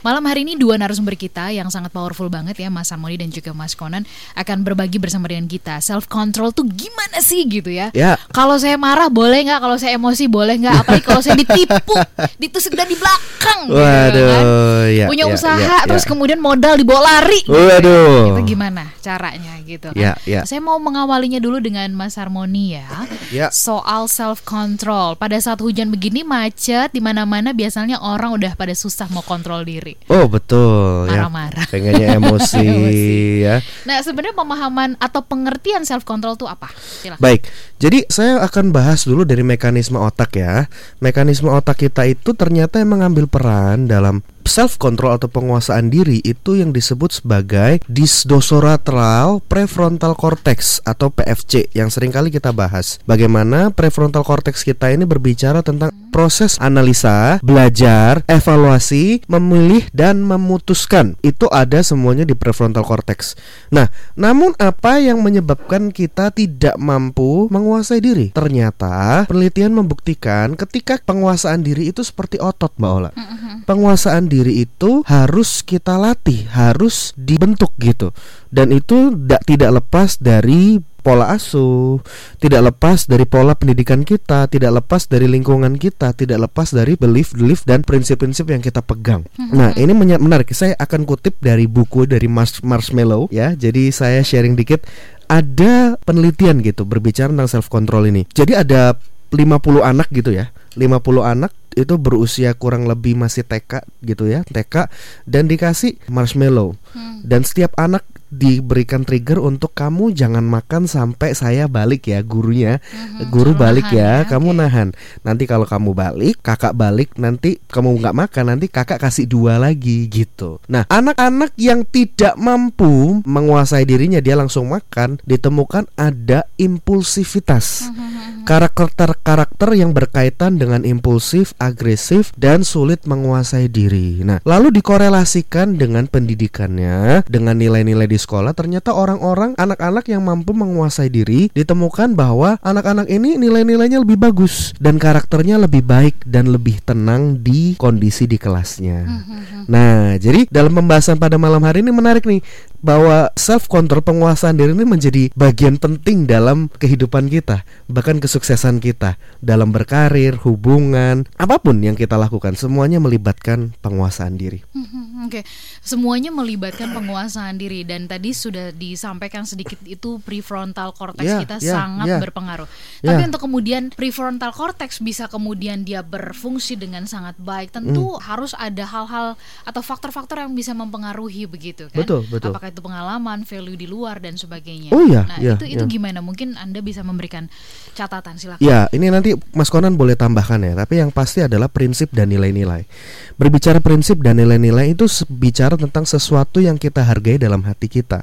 Malam hari ini dua narasumber kita yang sangat powerful banget ya Mas Harmoni dan juga Mas Konan akan berbagi bersama dengan kita self control tuh gimana sih gitu ya. Ya. Kalau saya marah boleh nggak? Kalau saya emosi boleh nggak? Apalagi kalau saya ditipu, ditusuk dari belakang. gitu Waduh, kan. ya, Punya ya, usaha ya, terus ya. kemudian modal dibawa lari. gitu. Waduh. Itu gimana caranya gitu kan? Ya, ya. Saya mau mengawalinya dulu dengan Mas Harmoni ya. Ya. Soal self control. Pada saat hujan begini macet di mana-mana biasanya orang udah pada susah mau kontrol diri. Oh betul ya. Marah-marah. Pengennya emosi, Emosi. ya. Nah, sebenarnya pemahaman atau pengertian self control itu apa? Silakan. Baik, jadi saya akan bahas dulu dari mekanisme otak ya. Mekanisme otak kita itu ternyata yang mengambil peran dalam self control atau penguasaan diri itu yang disebut sebagai disdosoratral prefrontal cortex atau PFC yang sering kali kita bahas. Bagaimana prefrontal cortex kita ini berbicara tentang proses analisa, belajar, evaluasi, memilih dan memutuskan. Itu ada semuanya di prefrontal cortex. Nah, namun apa yang menyebabkan kita tidak mampu menguasai diri? Ternyata penelitian membuktikan ketika penguasaan diri itu seperti otot, Mbak Ola. Penguasaan diri itu harus kita latih, harus dibentuk gitu. Dan itu tidak tidak lepas dari pola asuh, tidak lepas dari pola pendidikan kita, tidak lepas dari lingkungan kita, tidak lepas dari belief-belief dan prinsip-prinsip yang kita pegang. Nah, ini menarik. Saya akan kutip dari buku dari Mars Marshmallow ya. Jadi saya sharing dikit ada penelitian gitu berbicara tentang self control ini. Jadi ada 50 anak gitu ya. 50 anak itu berusia kurang lebih masih TK gitu ya, TK dan dikasih marshmallow. Dan setiap anak diberikan trigger untuk kamu jangan makan sampai saya balik ya gurunya. Guru suruh balik ya, ya, kamu oke. nahan. Nanti kalau kamu balik, kakak balik, nanti kamu nggak makan, nanti kakak kasih dua lagi gitu. Nah, anak-anak yang tidak mampu menguasai dirinya dia langsung makan, ditemukan ada impulsivitas. Karakter-karakter yang berkaitan dengan impulsif, agresif, dan sulit menguasai diri. Nah, lalu dikorelasikan dengan pendidikannya, dengan nilai-nilai di sekolah. Ternyata orang-orang, anak-anak yang mampu menguasai diri, ditemukan bahwa anak-anak ini nilai-nilainya lebih bagus dan karakternya lebih baik dan lebih tenang di kondisi di kelasnya. Nah, jadi dalam pembahasan pada malam hari ini menarik nih bahwa self control penguasaan diri ini menjadi bagian penting dalam kehidupan kita, bahkan kesuksesan kita dalam berkarir, hubungan, apa pun yang kita lakukan semuanya melibatkan penguasaan diri. Mhm, Oke, semuanya melibatkan penguasaan diri dan tadi sudah disampaikan sedikit itu prefrontal cortex Ya, kita ya, sangat ya. berpengaruh. Ya. Tapi untuk kemudian prefrontal cortex bisa kemudian dia berfungsi dengan sangat baik, tentu Hmm. harus ada hal-hal atau faktor-faktor yang bisa mempengaruhi begitu kan? Betul, betul. Apakah itu pengalaman, value di luar dan sebagainya. Oh iya, Nah, iya, itu itu iya. gimana? Mungkin Anda bisa memberikan catatan silakan. Ya, ini nanti Mas Konan boleh tambahkan ya, tapi yang pasti adalah prinsip dan nilai-nilai. Berbicara prinsip dan nilai-nilai itu bicara tentang sesuatu yang kita hargai dalam hati kita.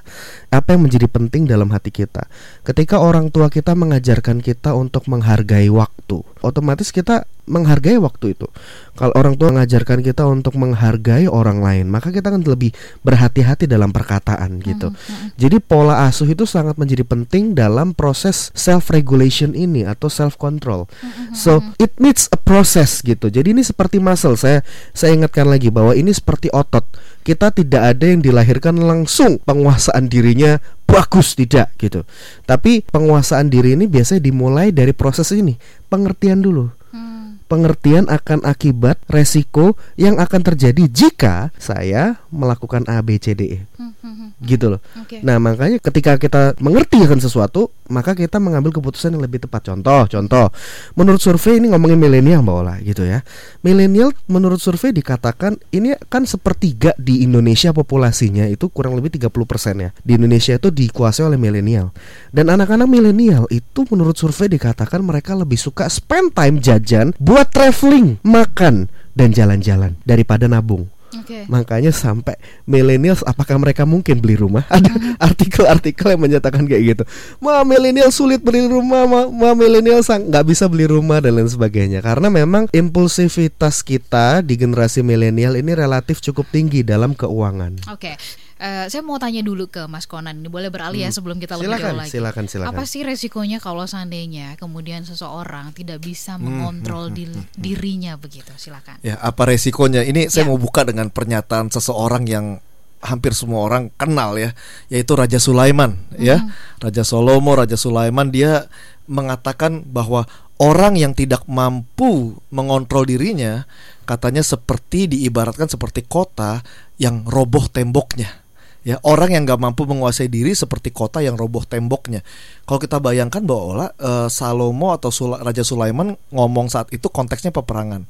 Apa yang menjadi penting dalam hati kita. Ketika orang tua kita mengajarkan kita untuk menghargai waktu, otomatis kita menghargai waktu itu. Kalau orang tua mengajarkan kita untuk menghargai orang lain, maka kita akan lebih berhati-hati dalam perkataan gitu. Jadi pola asuh itu sangat menjadi penting dalam proses self regulation ini atau self control. So it needs a process gitu. Jadi ini seperti muscle. Saya saya ingatkan lagi bahwa ini seperti otot. Kita tidak ada yang dilahirkan langsung penguasaan dirinya bagus tidak gitu. Tapi penguasaan diri ini biasanya dimulai dari proses ini, pengertian dulu Hmm. Pengertian akan akibat resiko yang akan terjadi jika saya melakukan A B C D E Hmm, hmm, hmm. gitu loh. Oke. Nah, makanya ketika kita mengerti akan sesuatu, maka kita mengambil keputusan yang lebih tepat. Contoh, contoh. Menurut survei ini ngomongin milenial Mbak Ola gitu ya. Milenial menurut survei dikatakan ini kan sepertiga di Indonesia populasinya itu kurang lebih 30% ya. Di Indonesia itu dikuasai oleh milenial. Dan anak-anak milenial itu menurut survei dikatakan mereka lebih suka spend time jajan buat traveling, makan dan jalan-jalan daripada nabung. Oke. Makanya sampai millennials apakah mereka mungkin beli rumah? Ada Mm-hmm. artikel-artikel yang menyatakan kayak gitu. Ma milenial sulit beli rumah, ma, ma milenial nggak bisa beli rumah dan lain sebagainya. Karena memang impulsivitas kita di generasi milenial ini relatif cukup tinggi dalam keuangan. Oke. Eh, saya mau tanya dulu ke Mas Konan ini boleh beralih ya sebelum kita lebih Hmm. Silakan, jauh lagi. silakan, silakan. Apa sih resikonya kalau seandainya kemudian seseorang tidak Hmm, bisa mengontrol dil- dirinya begitu? Silakan. Ya, apa resikonya? Ini saya Ya. mau buka dengan pernyataan seseorang yang hampir semua orang kenal ya, yaitu Raja Sulaiman ya. Raja Salomo, Raja Sulaiman dia mengatakan bahwa orang yang tidak mampu mengontrol dirinya katanya seperti diibaratkan seperti kota yang roboh temboknya. Ya, orang yang nggak mampu menguasai diri seperti kota yang roboh temboknya. Kalau kita bayangkan bahwa olah, eh, Salomo atau Sula- Raja Sulaiman ngomong saat itu konteksnya peperangan.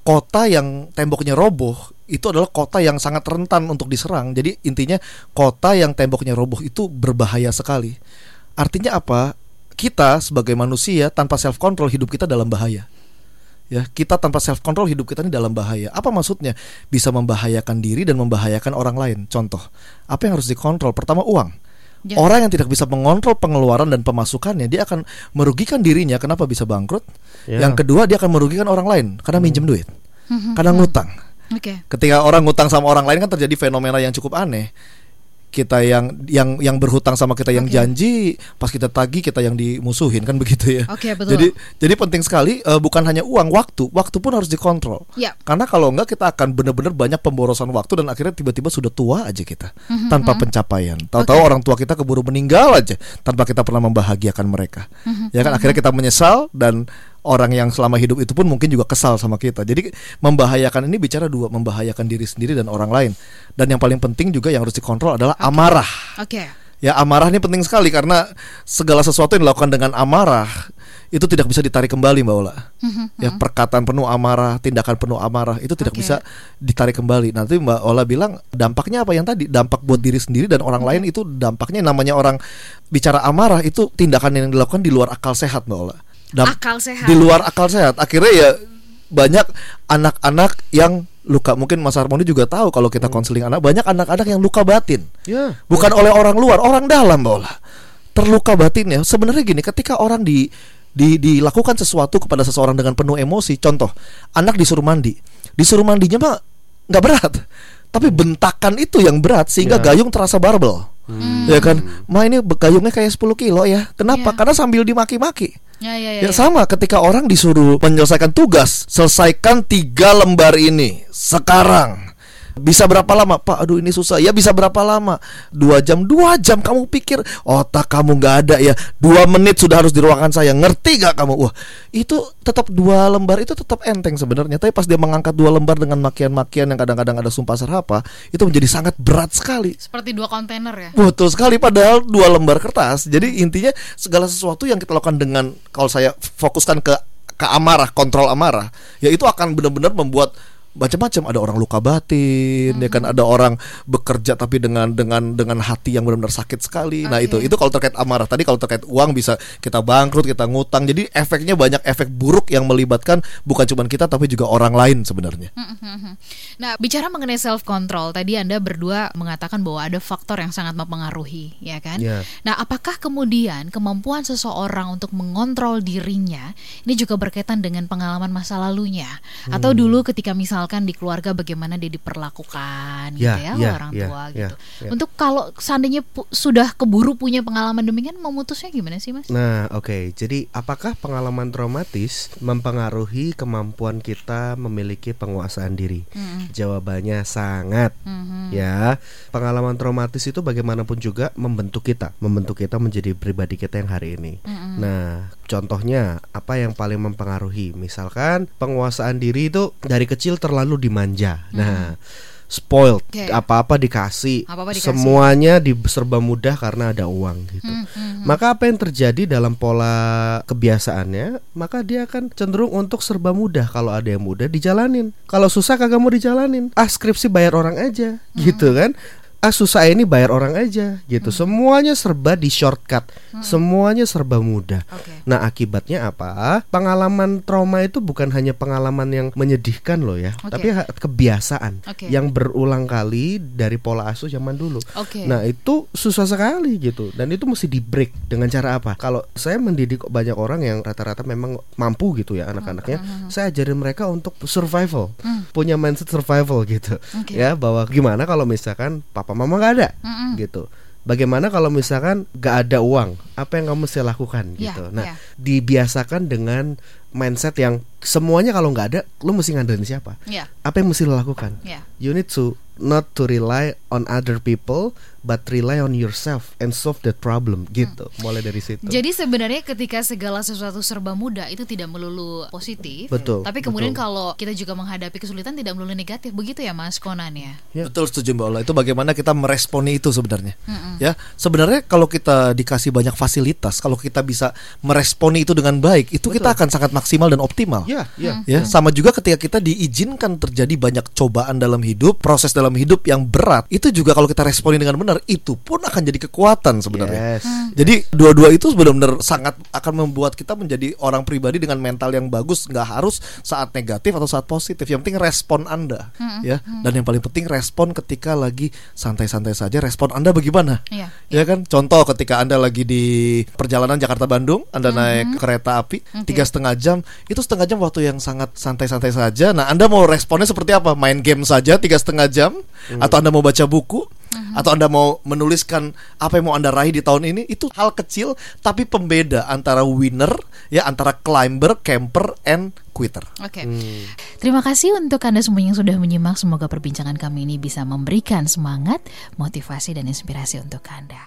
Kota yang temboknya roboh itu adalah kota yang sangat rentan untuk diserang. Jadi intinya kota yang temboknya roboh itu berbahaya sekali. Artinya apa? Kita sebagai manusia tanpa self control hidup kita dalam bahaya ya kita tanpa self control hidup kita ini dalam bahaya. Apa maksudnya? Bisa membahayakan diri dan membahayakan orang lain. Contoh apa yang harus dikontrol? Pertama uang. Ya. orang yang tidak bisa mengontrol pengeluaran dan pemasukannya dia akan merugikan dirinya. Kenapa bisa bangkrut? Ya. yang kedua dia akan merugikan orang lain karena minjem duit karena ngutang. Oke. ketika orang ngutang sama orang lain kan terjadi fenomena yang cukup aneh kita yang yang yang berhutang sama kita yang Oke. janji pas kita tagih kita yang dimusuhin kan begitu ya. Oke, betul. jadi jadi penting sekali eh, bukan hanya uang waktu. Waktu pun harus dikontrol. Ya. karena kalau enggak kita akan benar-benar banyak pemborosan waktu dan akhirnya tiba-tiba sudah tua aja kita. Mhm, tanpa pencapaian. Tahu-tahu orang tua kita keburu meninggal aja tanpa kita pernah membahagiakan mereka. Mhm, ya kan? akhirnya kita menyesal dan orang yang selama hidup itu pun mungkin juga kesal sama kita jadi membahayakan ini bicara dua membahayakan diri sendiri dan orang lain dan yang paling penting juga yang harus dikontrol adalah amarah Oke. Ya amarah ini penting sekali karena segala sesuatu yang dilakukan dengan amarah itu tidak bisa ditarik kembali Mbak Ola. Ya perkataan penuh amarah, tindakan penuh amarah itu tidak Oke. bisa ditarik kembali. Nanti Mbak Ola bilang dampaknya apa yang tadi? Dampak buat diri sendiri dan orang lain itu dampaknya namanya orang bicara amarah itu tindakan yang dilakukan di luar akal sehat Mbak Ola. Dam- Akal sehat. Di luar akal sehat. Akhirnya ya banyak anak-anak yang luka mungkin Mas Harmoni juga tahu kalau kita konseling anak banyak anak-anak yang luka batin Ya. bukan oleh orang luar, orang dalam bola. Terluka batinnya. Sebenarnya gini, ketika orang di, di dilakukan sesuatu kepada seseorang dengan penuh emosi, contoh, anak disuruh mandi. Disuruh mandinya mah nggak berat. Tapi bentakan itu yang berat sehingga Ya. gayung terasa barbel. Ya kan? Ma ini gayungnya kayak 10 kilo ya. Kenapa? Ya. Karena sambil dimaki-maki. Ya, ya, ya. Ya ya. sama ketika orang disuruh menyelesaikan tugas, selesaikan tiga lembar ini sekarang. Bisa berapa lama? Pak, aduh ini susah. Ya bisa berapa lama? Dua jam, dua jam. Kamu pikir otak kamu nggak ada ya? Dua menit sudah harus di ruangan saya. Ngerti gak kamu? Wah, itu tetap dua lembar itu tetap enteng sebenarnya. Tapi pas dia mengangkat dua lembar dengan makian-makian yang kadang-kadang ada sumpah serapa, itu menjadi sangat berat sekali. Seperti dua kontainer ya. Betul sekali padahal dua lembar kertas. Jadi intinya segala sesuatu yang kita lakukan dengan kalau saya fokuskan ke ke amarah, kontrol amarah, ya itu akan benar-benar membuat macam-macam ada orang luka batin ya kan ada orang bekerja tapi dengan dengan dengan hati yang benar-benar sakit sekali nah itu itu kalau terkait amarah tadi kalau terkait uang bisa kita bangkrut kita ngutang jadi efeknya banyak efek buruk yang melibatkan bukan cuma kita tapi juga orang lain sebenarnya. Nah, bicara mengenai self control, tadi Anda berdua mengatakan bahwa ada faktor yang sangat mempengaruhi, ya kan? Ya. Nah, apakah kemudian kemampuan seseorang untuk mengontrol dirinya ini juga berkaitan dengan pengalaman masa lalunya? Atau Hmm. dulu ketika misalkan di keluarga bagaimana dia diperlakukan gitu Ya, ya, ya, orang ya, tua ya, gitu. ya. Untuk kalau seandainya pu- sudah keburu punya pengalaman demikian memutusnya gimana sih, Mas? Nah, oke. Jadi, apakah pengalaman traumatis mempengaruhi kemampuan kita memiliki penguasaan diri? Mm-mm. Jawabannya sangat. Mhm. Ya, pengalaman traumatis itu bagaimanapun juga membentuk kita, membentuk kita menjadi pribadi kita yang hari ini. Mm-mm. Nah, contohnya apa yang paling mempengaruhi? Misalkan penguasaan diri itu dari kecil terlalu dimanja. Nah, spoiled, apa-apa dikasih, dikasih. semuanya di serba mudah karena ada uang gitu. Hmm, hmm, Maka apa yang terjadi dalam pola kebiasaannya, maka dia akan cenderung untuk serba mudah. Kalau ada yang mudah dijalanin. Kalau susah kagak mau dijalanin. Ah skripsi bayar orang aja, gitu kan? Ah susah ini bayar orang aja gitu. Semuanya serba di shortcut. Semuanya serba mudah. Oke. Nah, akibatnya apa? Pengalaman trauma itu bukan hanya pengalaman yang menyedihkan loh ya, Oke. tapi kebiasaan Oke. yang berulang kali dari pola asuh zaman dulu. Oke. Nah, itu susah sekali gitu. Dan itu mesti di break dengan cara apa? Kalau saya mendidik banyak orang yang rata-rata memang mampu gitu ya anak-anaknya, saya ajarin mereka untuk survival. Punya mindset survival gitu. Oke. Ya, bahwa gimana kalau misalkan papa mama nggak ada Mm-mm. gitu. Bagaimana kalau misalkan gak ada uang? Apa yang kamu mesti lakukan Ya, gitu? Nah, ya. dibiasakan dengan mindset yang semuanya kalau nggak ada, lu mesti ngandelin siapa? Ya, Apa yang mesti lo lakukan? ya. You need to not to rely on other people, but rely on yourself and solve that problem. Gitu. Mulai dari situ. Jadi sebenarnya ketika segala sesuatu serba mudah itu tidak melulu positif, Betul, Tapi kemudian betul. kalau kita juga menghadapi kesulitan tidak melulu negatif, begitu ya Mas Konan ya? Ya. Betul setuju Mbak Ola. Itu bagaimana kita meresponi itu sebenarnya. Ya, sebenarnya kalau kita dikasih banyak fasilitas, kalau kita bisa meresponi itu dengan baik, itu kita akan sangat maksimal dan optimal. Ya, ya. Ya, sama juga ketika kita diizinkan terjadi banyak cobaan dalam hidup, proses dalam hidup yang berat, itu juga kalau kita responi dengan benar, itu pun akan jadi kekuatan sebenarnya. Yes. Jadi dua-dua itu benar-benar sangat akan membuat kita menjadi orang pribadi dengan mental yang bagus, nggak harus saat negatif atau saat positif. Yang penting respon Anda, ya. Dan yang paling penting respon ketika lagi santai-santai saja. Respon Anda bagaimana? Iya. Ya kan, contoh ketika anda lagi di perjalanan Jakarta Bandung, anda naik kereta api tiga setengah jam, itu setengah jam waktu yang sangat santai-santai saja. Nah, anda mau responnya seperti apa? Main game saja tiga setengah jam, atau anda mau baca buku, atau anda mau menuliskan apa yang mau anda raih di tahun ini? Itu hal kecil, tapi pembeda antara winner, ya antara climber, camper, and quitter. Oke. Terima kasih untuk Anda semua yang sudah menyimak. Semoga perbincangan kami ini bisa memberikan semangat, motivasi dan inspirasi untuk Anda.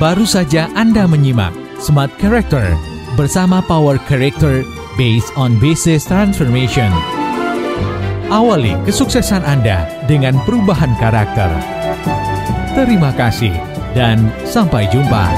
Baru saja Anda menyimak Smart Character bersama Power Character based on Business Transformation. Awali kesuksesan Anda dengan perubahan karakter. Terima kasih dan sampai jumpa.